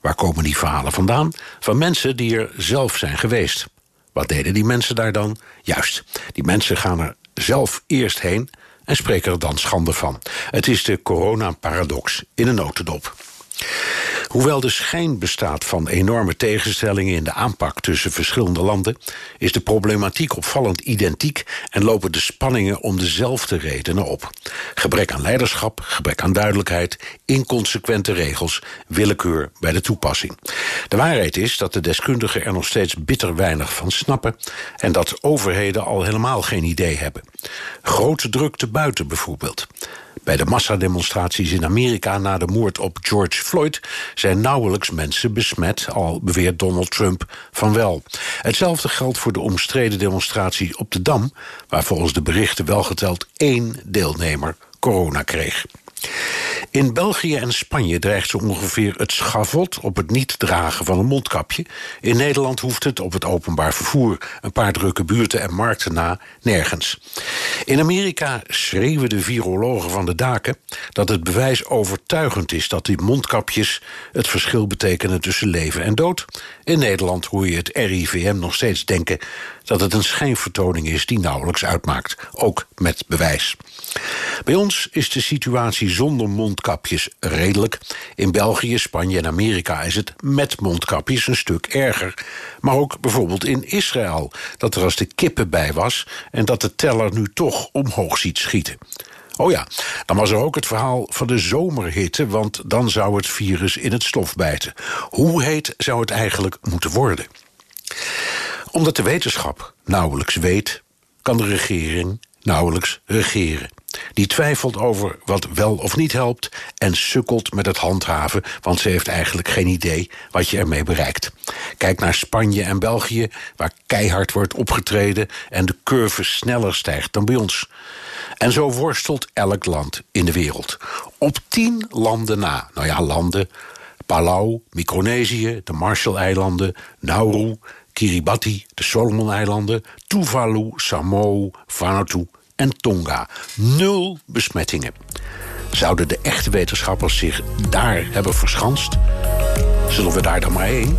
Waar komen die verhalen vandaan? Van mensen die er zelf zijn geweest. Wat deden die mensen daar dan? Juist, die mensen gaan er zelf eerst heen en spreken er dan schande van. Het is de corona-paradox in een notendop. Hoewel de schijn bestaat van enorme tegenstellingen in de aanpak tussen verschillende landen, is de problematiek opvallend identiek en lopen de spanningen om dezelfde redenen op. Gebrek aan leiderschap, gebrek aan duidelijkheid, inconsequente regels, willekeur bij de toepassing. De waarheid is dat de deskundigen er nog steeds bitter weinig van snappen en dat overheden al helemaal geen idee hebben. Grote drukte buiten bijvoorbeeld. Bij de massademonstraties in Amerika na de moord op George Floyd zijn nauwelijks mensen besmet, al beweert Donald Trump van wel. Hetzelfde geldt voor de omstreden demonstratie op de Dam, waar volgens de berichten wel geteld één deelnemer corona kreeg. In België en Spanje dreigt zo ongeveer het schavot op het niet dragen van een mondkapje. In Nederland hoeft het op het openbaar vervoer, een paar drukke buurten en markten na, nergens. In Amerika schreeuwen de virologen van de daken dat het bewijs overtuigend is dat die mondkapjes het verschil betekenen tussen leven en dood. In Nederland hoor je het RIVM nog steeds denken dat het een schijnvertoning is die nauwelijks uitmaakt, ook met bewijs. Bij ons is de situatie zonder mondkapjes redelijk. In België, Spanje en Amerika is het met mondkapjes een stuk erger. Maar ook bijvoorbeeld in Israël, dat er als de kippen bij was en dat de teller nu toch omhoog ziet schieten. Oh ja, dan was er ook het verhaal van de zomerhitte, want dan zou het virus in het stof bijten. Hoe heet zou het eigenlijk moeten worden? Omdat de wetenschap nauwelijks weet, kan de regering nauwelijks regeren. Die twijfelt over wat wel of niet helpt en sukkelt met het handhaven, want ze heeft eigenlijk geen idee wat je ermee bereikt. Kijk naar Spanje en België, waar keihard wordt opgetreden en de curve sneller stijgt dan bij ons. En zo worstelt elk land in de wereld. Op tien landen na, nou ja, landen, Palau, Micronesië, de Marshall-eilanden, Nauru, Kiribati, de Solomon-eilanden, Tuvalu, Samoa, Vanuatu en Tonga. Nul besmettingen. Zouden de echte wetenschappers zich daar hebben verschanst? Zullen we daar dan maar heen?